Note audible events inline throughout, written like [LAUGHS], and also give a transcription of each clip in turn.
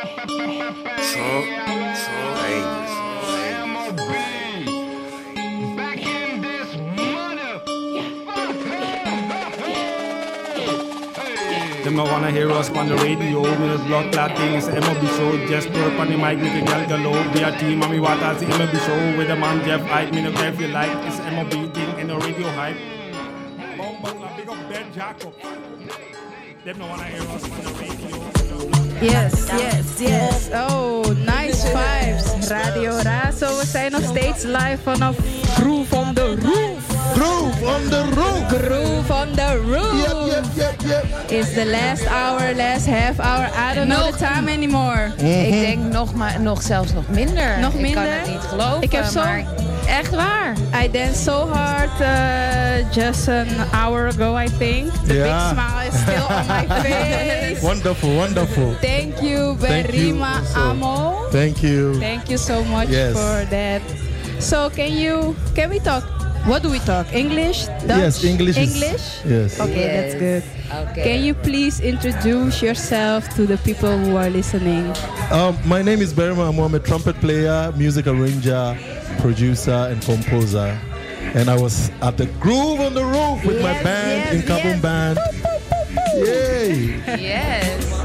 Trump, Trump, dangerous. Them no wanna hear us on the radio. Me the blood clot thing is MOB show. Just put up on the mic, make a gal gallo. Be a team, mommy what the MOB show with the man Jeff Hype. Me no care if you like. It's MOB thing in the radio hype. Bomb Butler, big up Ben Jacob. Them no wanna hear us on the radio. Yes, yes, yes. Oh, nice vibes. Radio Razo. We zijn nog steeds live vanaf Groove on the Roof. Groove on the roof. Groove on the Roof. Yep, yep, yep, yep. It's the last hour, last half hour. I don't know Nog- the time anymore. Ik denk nog, maar, nog zelfs nog minder. Nog Ik kan minder? het niet geloven. Ik heb zo- maar echt waar. I danced so hard uh, just an hour ago, I think. The Yeah. big smile is [LAUGHS] still on my face. Wonderful, wonderful. Thank you, Thank you Berima. Amo. Thank you. Thank you so much Yes. for that. So can you can we talk? What do we talk? English? Dutch? Yes, English. is- English? yes. Okay, that's good. Okay. Can you please introduce yourself to the people who are listening? Um, my name is Berima Amo. I'm a trumpet player, music arranger, producer, and composer. And I was at the Groove on the Roof with my band yes, Nkabom yes. Band. Yay! Yes.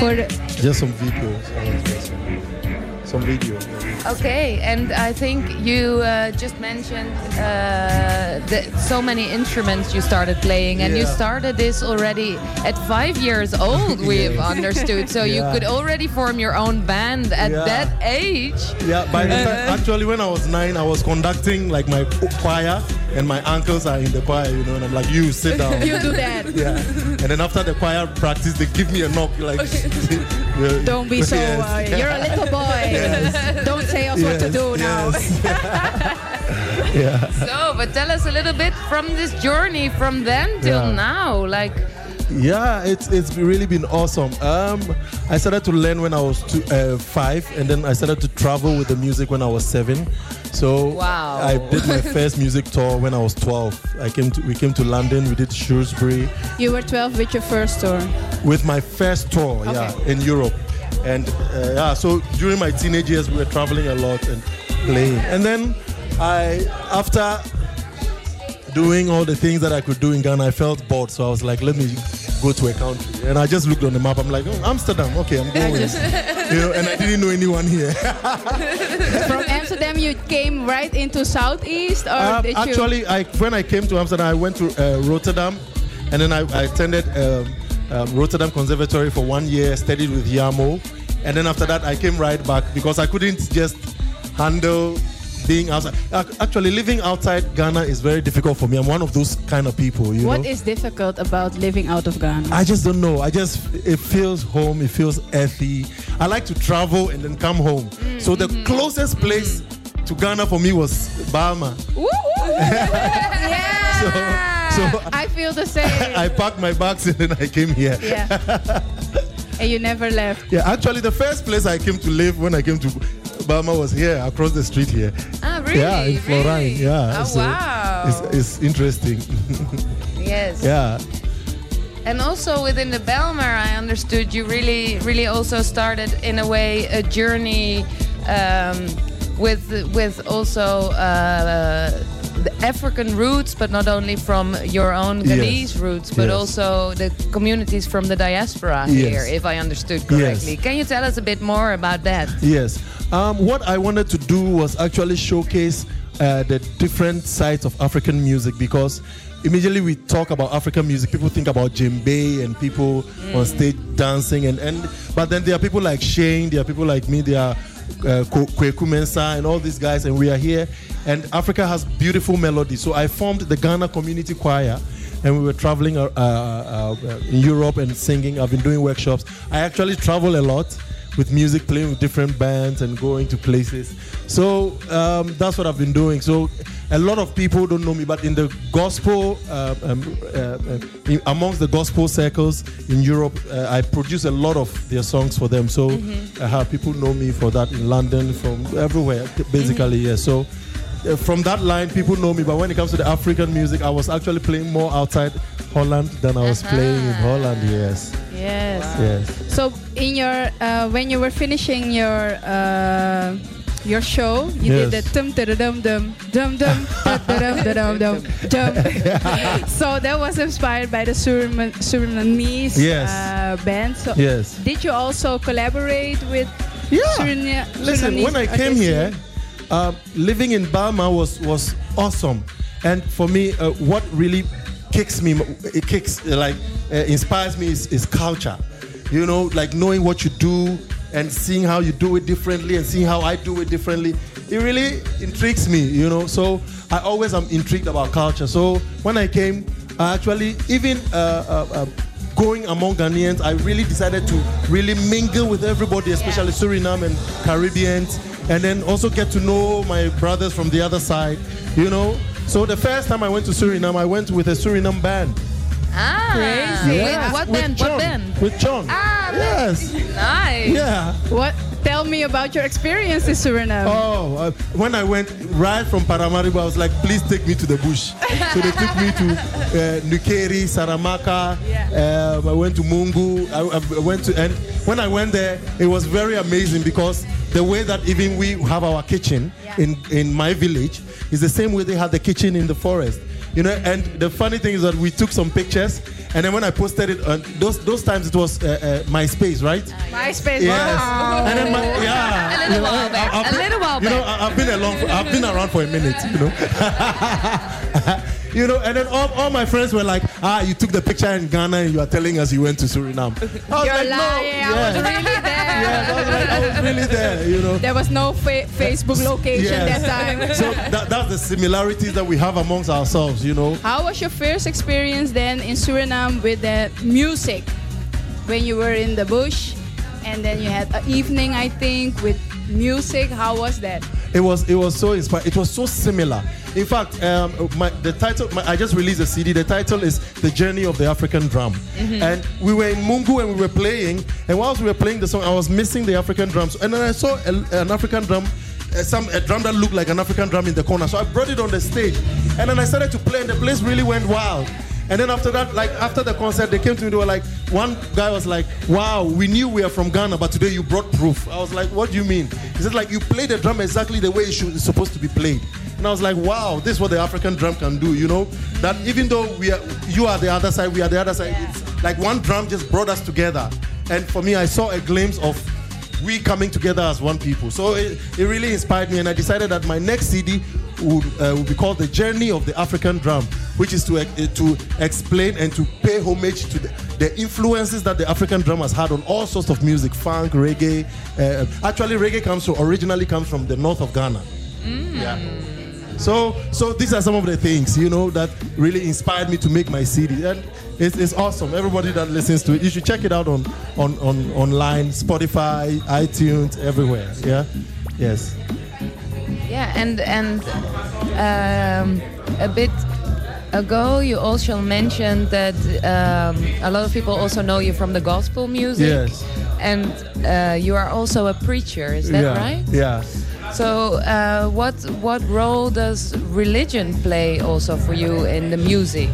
For Just some videos. I was just- Some video. Okay, and I think you uh, just mentioned uh, that so many instruments you started playing, and you started this already at five years old. [LAUGHS] We've understood, so you could already form your own band at Yeah. that age. Yeah, by the time, actually, when I was nine, I was conducting like my choir, and my uncles are in the choir, you know, and I'm like, you sit down. [LAUGHS] you do that. yeah. And then after the choir practice, they give me a knock, like, [LAUGHS] yeah. Don't be so. Yes. Uh, you're a little boy. [LAUGHS] Don't say us what to Yes, do now. [LAUGHS] [LAUGHS] yeah. So, but tell us a little bit from this journey from then till Yeah. now. Like, Yeah, it's it's really been awesome. Um, I started to learn when I was two, uh, five, and then I started to travel with the music when I was seven. So Wow. I did my [LAUGHS] first music tour when I was twelve. I came to we came to London. We did Shrewsbury You were 12 with your first tour. with my first tour, yeah, in Europe. And uh, yeah, so during my teenage years, we were traveling a lot and playing. And then I, after doing all the things that I could do in Ghana, I felt bored. So I was like, let me go to a country. And I just looked on the map. I'm like, oh, Amsterdam. Okay, I'm going. [LAUGHS] you know, and I didn't know anyone here. [LAUGHS] From Amsterdam, you came right into Southeast, or Um, actually, I, when I came to Amsterdam, I went to uh, Rotterdam, and then I, I attended um, um, Rotterdam Conservatory for one year, studied with Yamo, and then after that, I came right back because I couldn't just handle being outside. Actually, living outside Ghana is very difficult for me. I'm one of those kind of people, you What know. is difficult about living out of Ghana? I just don't know. I just it feels home. It feels earthy. I like to travel and then come home. So the mm-hmm. closest place mm-hmm. to Ghana for me was Bijlmer. [LAUGHS] Yeah. so I feel the same. [LAUGHS] I packed my bags and then I came here. yeah. [LAUGHS] and you never left. Yeah, actually, the first place I came to live when I came to Bijlmer was here, across the street here. ah, really? yeah, in Florijn. really? Yeah. Oh, so wow. It's, it's interesting. [LAUGHS] yes. yeah. And also within the Bijlmer, I understood you really, really also started in a way a journey um, with with also uh, the African roots, but not only from your own Yes. Roots, but Yes. also the communities from the diaspora Yes. here, if I understood correctly. Can you tell us a bit more about that? Yes. Um, what I wanted to do was actually showcase uh, the different sides of African music because immediately we talk about African music, people think about djembe and people on stage dancing, and, and but then there are people like Shane, there are people like me, there are uh, Kweku and all these guys, and we are here. And Africa has beautiful melodies. So I formed the Ghana Community Choir and we were traveling uh, uh, uh, in Europe and singing. I've been doing workshops. I actually travel a lot with music, playing with different bands and going to places. So um, that's what I've been doing. So a lot of people don't know me, but in the gospel, uh, um, uh, uh, in, amongst the gospel circles in Europe, uh, I produce a lot of their songs for them. So I have people know me for that in London, from everywhere, basically. Yeah. So uh, from that line, people know me. But when it comes to the African music, I was actually playing more outside Holland than I was playing in Holland. Yes, Yes. yes. So in your uh, when you were finishing your uh, your show, you did the dum dum dum dum [LAUGHS] dum dum dum dum dum dum. So that was inspired by the Suriname- Surinamese Yes. uh, band. So Yes. did you also collaborate with Yeah. Surina- Listen, Surinamese when I came artists? here, uh, living in Bijlmer was was awesome, and for me, uh, what really kicks me, it kicks like uh, inspires me is, is culture. You know, like knowing what you do and seeing how you do it differently and seeing how I do it differently. It really intrigues me, you know. So I always am intrigued about culture. So when I came, I actually even uh, uh, uh, going among Ghanaians, I really decided to really mingle with everybody, especially Suriname and Caribbeans, and then also get to know my brothers from the other side, you know. So the first time I went to Suriname, I went with a Suriname band. Ah, Crazy. With what with band? John. What band? With John. Ah, yes. Nice. Yeah. What? Tell me about your experience in Suriname. Oh, uh, when I went right from Paramaribo, I was like, please take me to the bush. so they took me to uh, Nukeri, Saramaka. Um, I went to Moengo. I, I went to, and when I went there, it was very amazing because the way that even we have our kitchen in, in my village is the same way they had the kitchen in the forest. You know, and the funny thing is that we took some pictures, and then when I posted it, on those those times it was uh, uh, MySpace, right? MySpace. Yes. Wow. And then my, [LAUGHS] yeah. A little while back. I've A little while back. You know. I- I've been along. For, I've been around for a minute. You know. [LAUGHS] you know, and then all, all my friends were like, "Ah, you took the picture in Ghana and you are telling us you went to Suriname." [LAUGHS] I was You're like, "No, lying. I was yeah, really there. yeah, I was, like, I was really there." You know. There was no fa- Facebook location Yes. that time. [LAUGHS] So that, that's the similarities that we have amongst ourselves. You know. How was your first experience then in Suriname with the music? When you were in the bush and then you had an evening, I think, with music. How was that? It was it was so inspiring. It was so similar. In fact, um, my, the title my, I just released a CD. The title is "The Journey of the African Drum," and we were in Moengo and we were playing. And whilst we were playing the song, I was missing the African drums, and then I saw a, an African drum. uh, Some a drum that looked like an African drum in the corner, so I brought it on the stage, and then I started to play, and the place really went wild. And then after that, like after the concert, they came to me. They were like, one guy was like, "Wow, we knew we are from Ghana, but today you brought proof." I was like, "What do you mean?" He said, "Like you play the drum exactly the way it should, it's supposed to be played." And I was like, "Wow, this is what the African drum can do." You know, that even though we are, you are the other side, we are the other side. It's like one drum just brought us together. And for me, I saw a glimpse of we coming together as one people. So it, it really inspired me, and I decided that my next CD would, uh, would be called "The Journey of the African Drum," which is to uh, to explain and to pay homage to the, the influences that the African drum has had on all sorts of music, funk, reggae. Uh, actually, reggae comes from originally comes from the north of Ghana. Yeah. So, so these are some of the things you know that really inspired me to make my CD, and it's, it's awesome. Everybody that listens to it, you should check it out on on, on online, Spotify, iTunes, everywhere. Yeah, yes. Yeah, and and um, a bit ago you also mentioned that um, a lot of people also know you from the gospel music. Yes. And uh, you are also a preacher, is that yeah. right? Yeah. So, uh, what what role does religion play also for you in the music?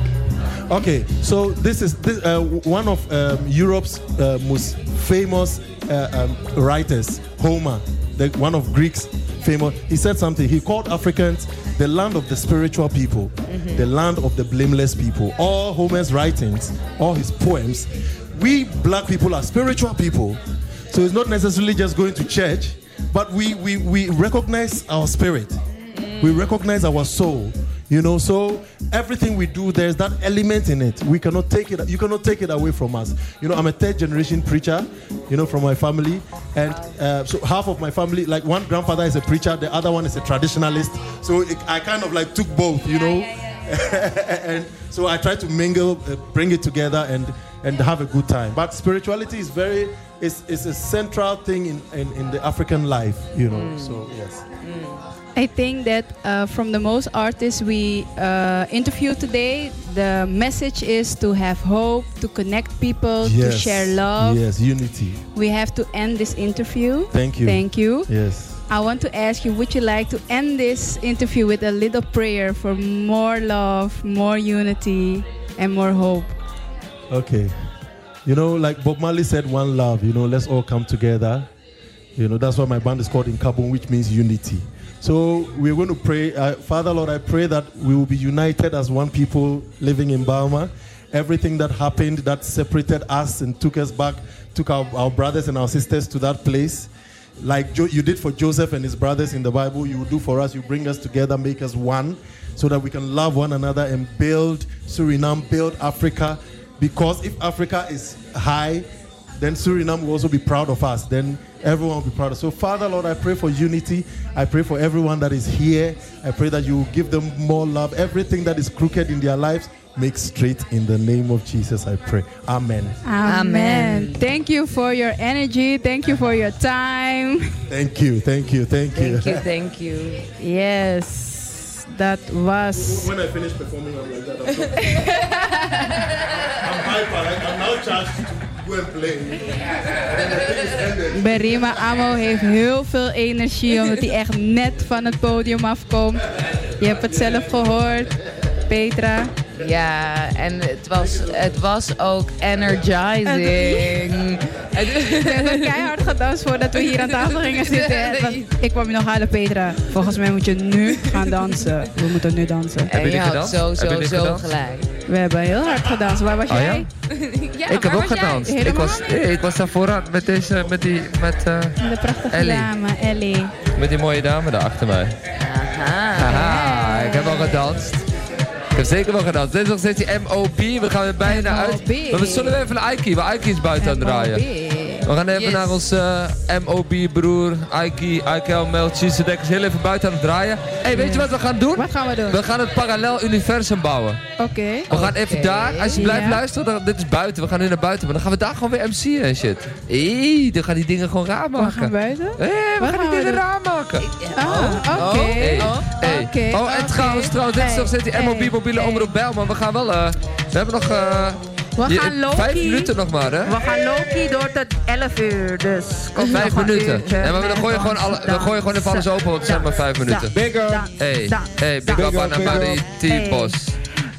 Okay, so this is this, uh, one of um, Europe's uh, most famous uh, um, writers, Homer, the, one of Greeks famous. He said something. He called Africans the land of the spiritual people, the land of the blameless people. All Homer's writings, all his poems, we black people are spiritual people. So it's not necessarily just going to church, but we we, we recognize our spirit. We recognize our soul. You know, so everything we do, there's that element in it. We cannot take it. You cannot take it away from us. You know, I'm a third generation preacher. You know, from my family, and uh, so half of my family, like one grandfather is a preacher, the other one is a traditionalist. So it, I kind of like took both. You know, [LAUGHS] and so I try to mingle, uh, bring it together, and and have a good time. But spirituality is very, it's, it's a central thing in, in, in the African life. You know, so yes. I think that uh, from the most artists we uh, interviewed today, the message is to have hope, to connect people, to share love. Yes, unity. We have to end this interview. Thank you. Thank you. Yes. I want to ask you, would you like to end this interview with a little prayer for more love, more unity, and more hope? Okay. You know, like Bob Marley said, one love, you know, let's all come together. You know, that's why my band is called Nkabom, which means unity. So we're going to pray. Uh, Father, Lord, I pray that we will be united as one people living in Bijlmer. Everything that happened that separated us and took us back, took our, our brothers and our sisters to that place, like jo- you did for Joseph and his brothers in the Bible, you will do for us. You bring us together, make us one, so that we can love one another and build Suriname, build Africa. Because if Africa is high, then Suriname will also be proud of us. Then everyone will be proud. So, Father, Lord, I pray for unity. I pray for everyone that is here. I pray that you will give them more love. Everything that is crooked in their lives, make straight in the name of Jesus. I pray. Amen. Amen. Thank you for your energy. Thank you for your time. Thank you. Thank you. Thank you. Thank you, [LAUGHS] thank you. Yes, that was. When I finish performing, I'm like that. [LAUGHS] I'm now charged to go and play. And the thing is ended. Berima Amo heeft heel veel energie omdat hij echt net van het podium afkomt. Je hebt het zelf gehoord, Petra. Ja, en het was, het was ook energizing. We hebben keihard gedanst voordat we hier aan tafel gingen zitten. [LAUGHS] Want ik kwam je nog halen, Petra. Volgens mij moet je nu gaan dansen. We moeten nu dansen. En je je had zo, zo, zo gelijk. We hebben heel hard gedanst. Waar was Oh jij? [LAUGHS] Ja, ik heb ook gedanst. Ik was, ik was daar vooraan met deze, met die, met, eh, De prachtige Ellie. dame, Ellie. met die mooie dame daar achter mij. Aha. Haha, ik heb al gedanst. Ik heb zeker wel gedanst. Dit is nog steeds die MOB. We gaan er bijna uit. Maar we zullen even naar Aiki, waar Aiki is buiten aan het draaien. We gaan even Yes. naar onze eh, MOB-broer, Aiki, Aikel, Melchis. Ze denken heel even buiten aan het draaien. hey, weet je wat we gaan doen? Wat gaan we doen? We gaan het parallel universum bouwen. Oké. We gaan even Oké. daar, als je blijft Ja. luisteren, dan, dit is buiten. We gaan nu naar buiten, maar dan gaan we daar gewoon weer MC'en en shit. Hé, dan gaan die dingen gewoon raar We gaan maken. buiten? Hé, we gaan gaan die we dingen doen? raar maken. Ah, oké. Hey, Oh, hey. oké, oh, en oké. trouwens, trouwens, dit is Hey, nog steeds die hey, MOB mobiele hey. omroep bel, maar we gaan wel, eh, we hebben nog, eh, We je- gaan Loki. vijf minuten nog maar, hè? We gaan Loki door tot 11 uur, dus kom Vijf minuten. En we, gooien gewoon alle, we gooien gewoon even alles open, want het zijn maar vijf minuten. Big up. Dans, Hey, hey, big up aan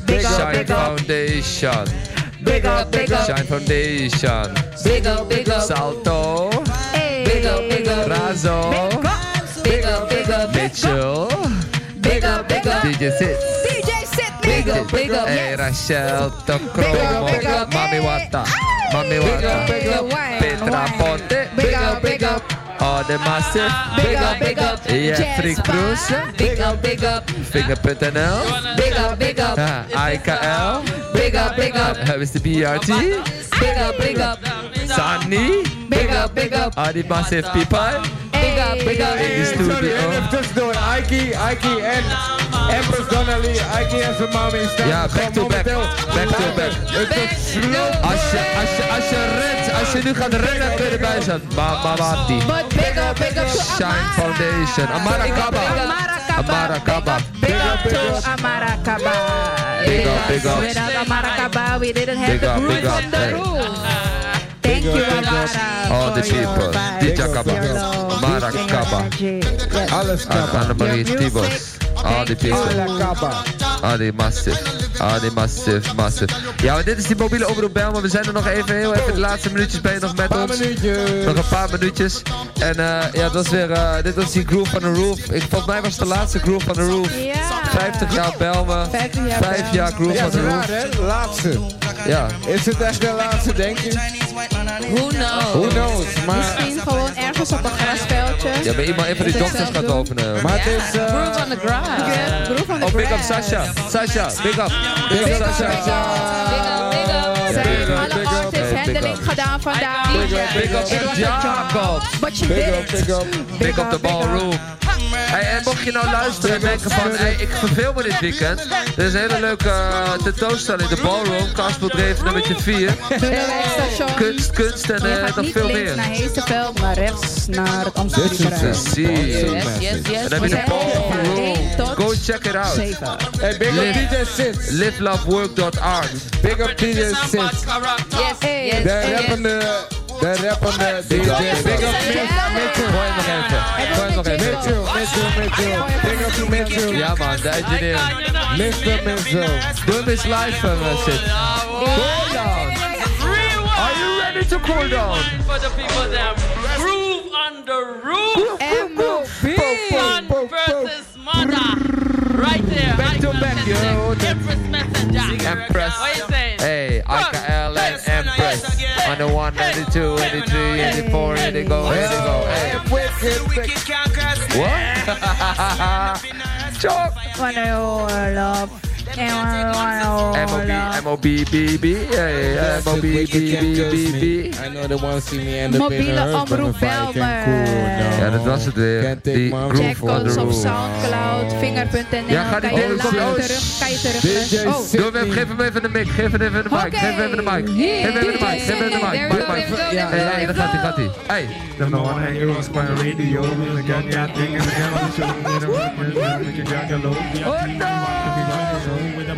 big up. Shine Foundation. big up, big up. Shine Foundation. Big up, big up. Salto. Hey. Big up, big up. Razo. Big up. Big up, big up. Mitchell. Big up, big up. DJ Sit. DJ Sid Big up, big up. Hey, Rachel Big up, big Tokromo. up. Mami Wata. Mami Wata. big up. Petra Wine. Ponte. Big up, big up. Oh, de Massive. Big up, big up. Jeffrey Jazz Croese. Big up, big up. Vinger.nl. Big up, big up. Ah, IKL. Big up, big up. Hebben ze de BRT. Big up, big up. Sunny. Big up, big up. All the massive people. Big up, big up. In de studio. Even tussendoor, Aiki, Aiki en Empress Donnelly. Aiki en zijn mami staan Ja, back to back. Back to back. Het is slow. Als je, als je, als je rent, als je nu gaat rennen, kun je erbij zijn. Mama Wati. But big up, big up to Shine Amara. Foundation. Amara Kaba. Amarakaba. Amara Kaba. Big up to Amarakaba. Big up, big up. Without Amarakaba, we didn't have the groove on the roof. Thank you. All the for your people. DJ Kaba. your Kaba. Alles kappa. Annemarie Your music. Tibos. All the people. Kappa. Ah, die massive. Ah, die massive, massive. Ja, maar dit is die mobiele omroep bel, maar we zijn er nog even, heel even de laatste minuutjes ben je nog met ons. Nog een paar minuutjes. En eh, ja, dat was weer, eh, dit was die Groove van the Roof. Ik, volgens mij was het de laatste Groove van the Roof. Ja. 50 jaar Belmen. 50 jaar Groove Ja, van the raar Roof. hè? Laatste. Ja. Is het echt de laatste, denk je? Who knows? Who knows? Maar, Misschien gewoon ergens op een grasveldje. Ja, maar iemand even die Is het dokters zelf gaat doen? openen. maar het is... eh, Groove on the grass. Ja, groove on the Oh, big up grass. Sacha. Sacha, big up. Big up Big up, Sacha. big up. Big up, big up. Ze big hebben up, alle big up. artists Hey, big handling up. gedaan vandaag. Big up, big up It was to a job, Jacob. But you Big did up, it. big up. Big up the ballroom. Hey, en mocht je nou luisteren en denken van, hey, ik verveel me dit weekend. Er is een hele leuke uh, tentoonstelling, de ballroom, Karspel Dreef nummertje 4. Doen we station. Kunst, kunst en Je eh, gaat nog niet veel links meer. naar Heesterveld, maar rechts naar het Amsterdam. Precies. Yes, En yes, yes. dan heb je We de ballroom. Go check it out. Hey, big up Live. DJ Sid. Livelovework.art. Big up DJ Sid. Yes, yes, De yes. rappende De rappende er er DJ. Big up. Mitchell. Gooi nog even. Gooi nog even. Mitchell, Mitchell, Mitchell. Big up Mitchell. Ja man, de engineer. Mr. Mitchell. Doe hem eens live. Cool down. Are you ready to cool down? for the people them. Groove on the roof. M.O.B. Son versus mother. Right there. Back to back, yo. Empress Messenger. Empress. What you saying? Hey, IKL and 91, 92, 83, 84, here they go, here they go. Hey. What? [LAUGHS] Chop! One, oh, MOB, MOB, BB, hey, MOB, BB, I know they want to see me end up in Mobiele a hearse, but omroep if I can Bijlmer. cool down. Ja, dat was het weer. Can't take Die my groove Check on the ons op roof. Soundcloud, vinger.nl. Ja, ga die kan je ding lachen op- oh, terug, kan je terug. DJ Oh, Sid. Doe hem even, geef hem even de mic, geef hem even de mic, Oké. geef hem even de mic. Geef hem even de mic, geef hem even de mic. There we Mic, go, mic. there we go, Ja, there we Hey, hey, go, daar gaat hij, gaat there hij. Hey. Them no wanna hear us on the radio. Me got that thing in the game on the show. Me the rock, me the make it jack a low. Be a Oh, team, no.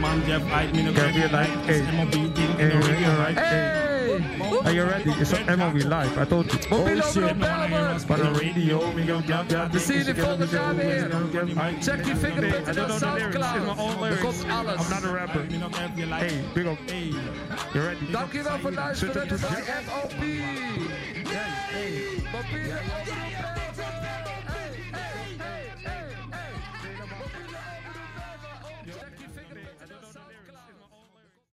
Me the jack a show. With the man Jeff Ike, me no get me like. Hey, MOB thing in the radio, right? Hey. Hey. Are you ready? It's on MOB live. I told you. Mobiele Them omroep no wanna hear on the radio. Me go get that We thing. zien jullie Together volgend jaar go, weer. we go get Ike. Check die vingerpunten I don't op know the lyrics. It's my own Soundcloud. Er lyrics. komt alles. I'm not a rapper. Me no get you like. Hey, big up. Hey, you ready? Dankjewel voor het luisteren. Dit was de MOB. Hey, hey. Mobiele omroep Bijlmer.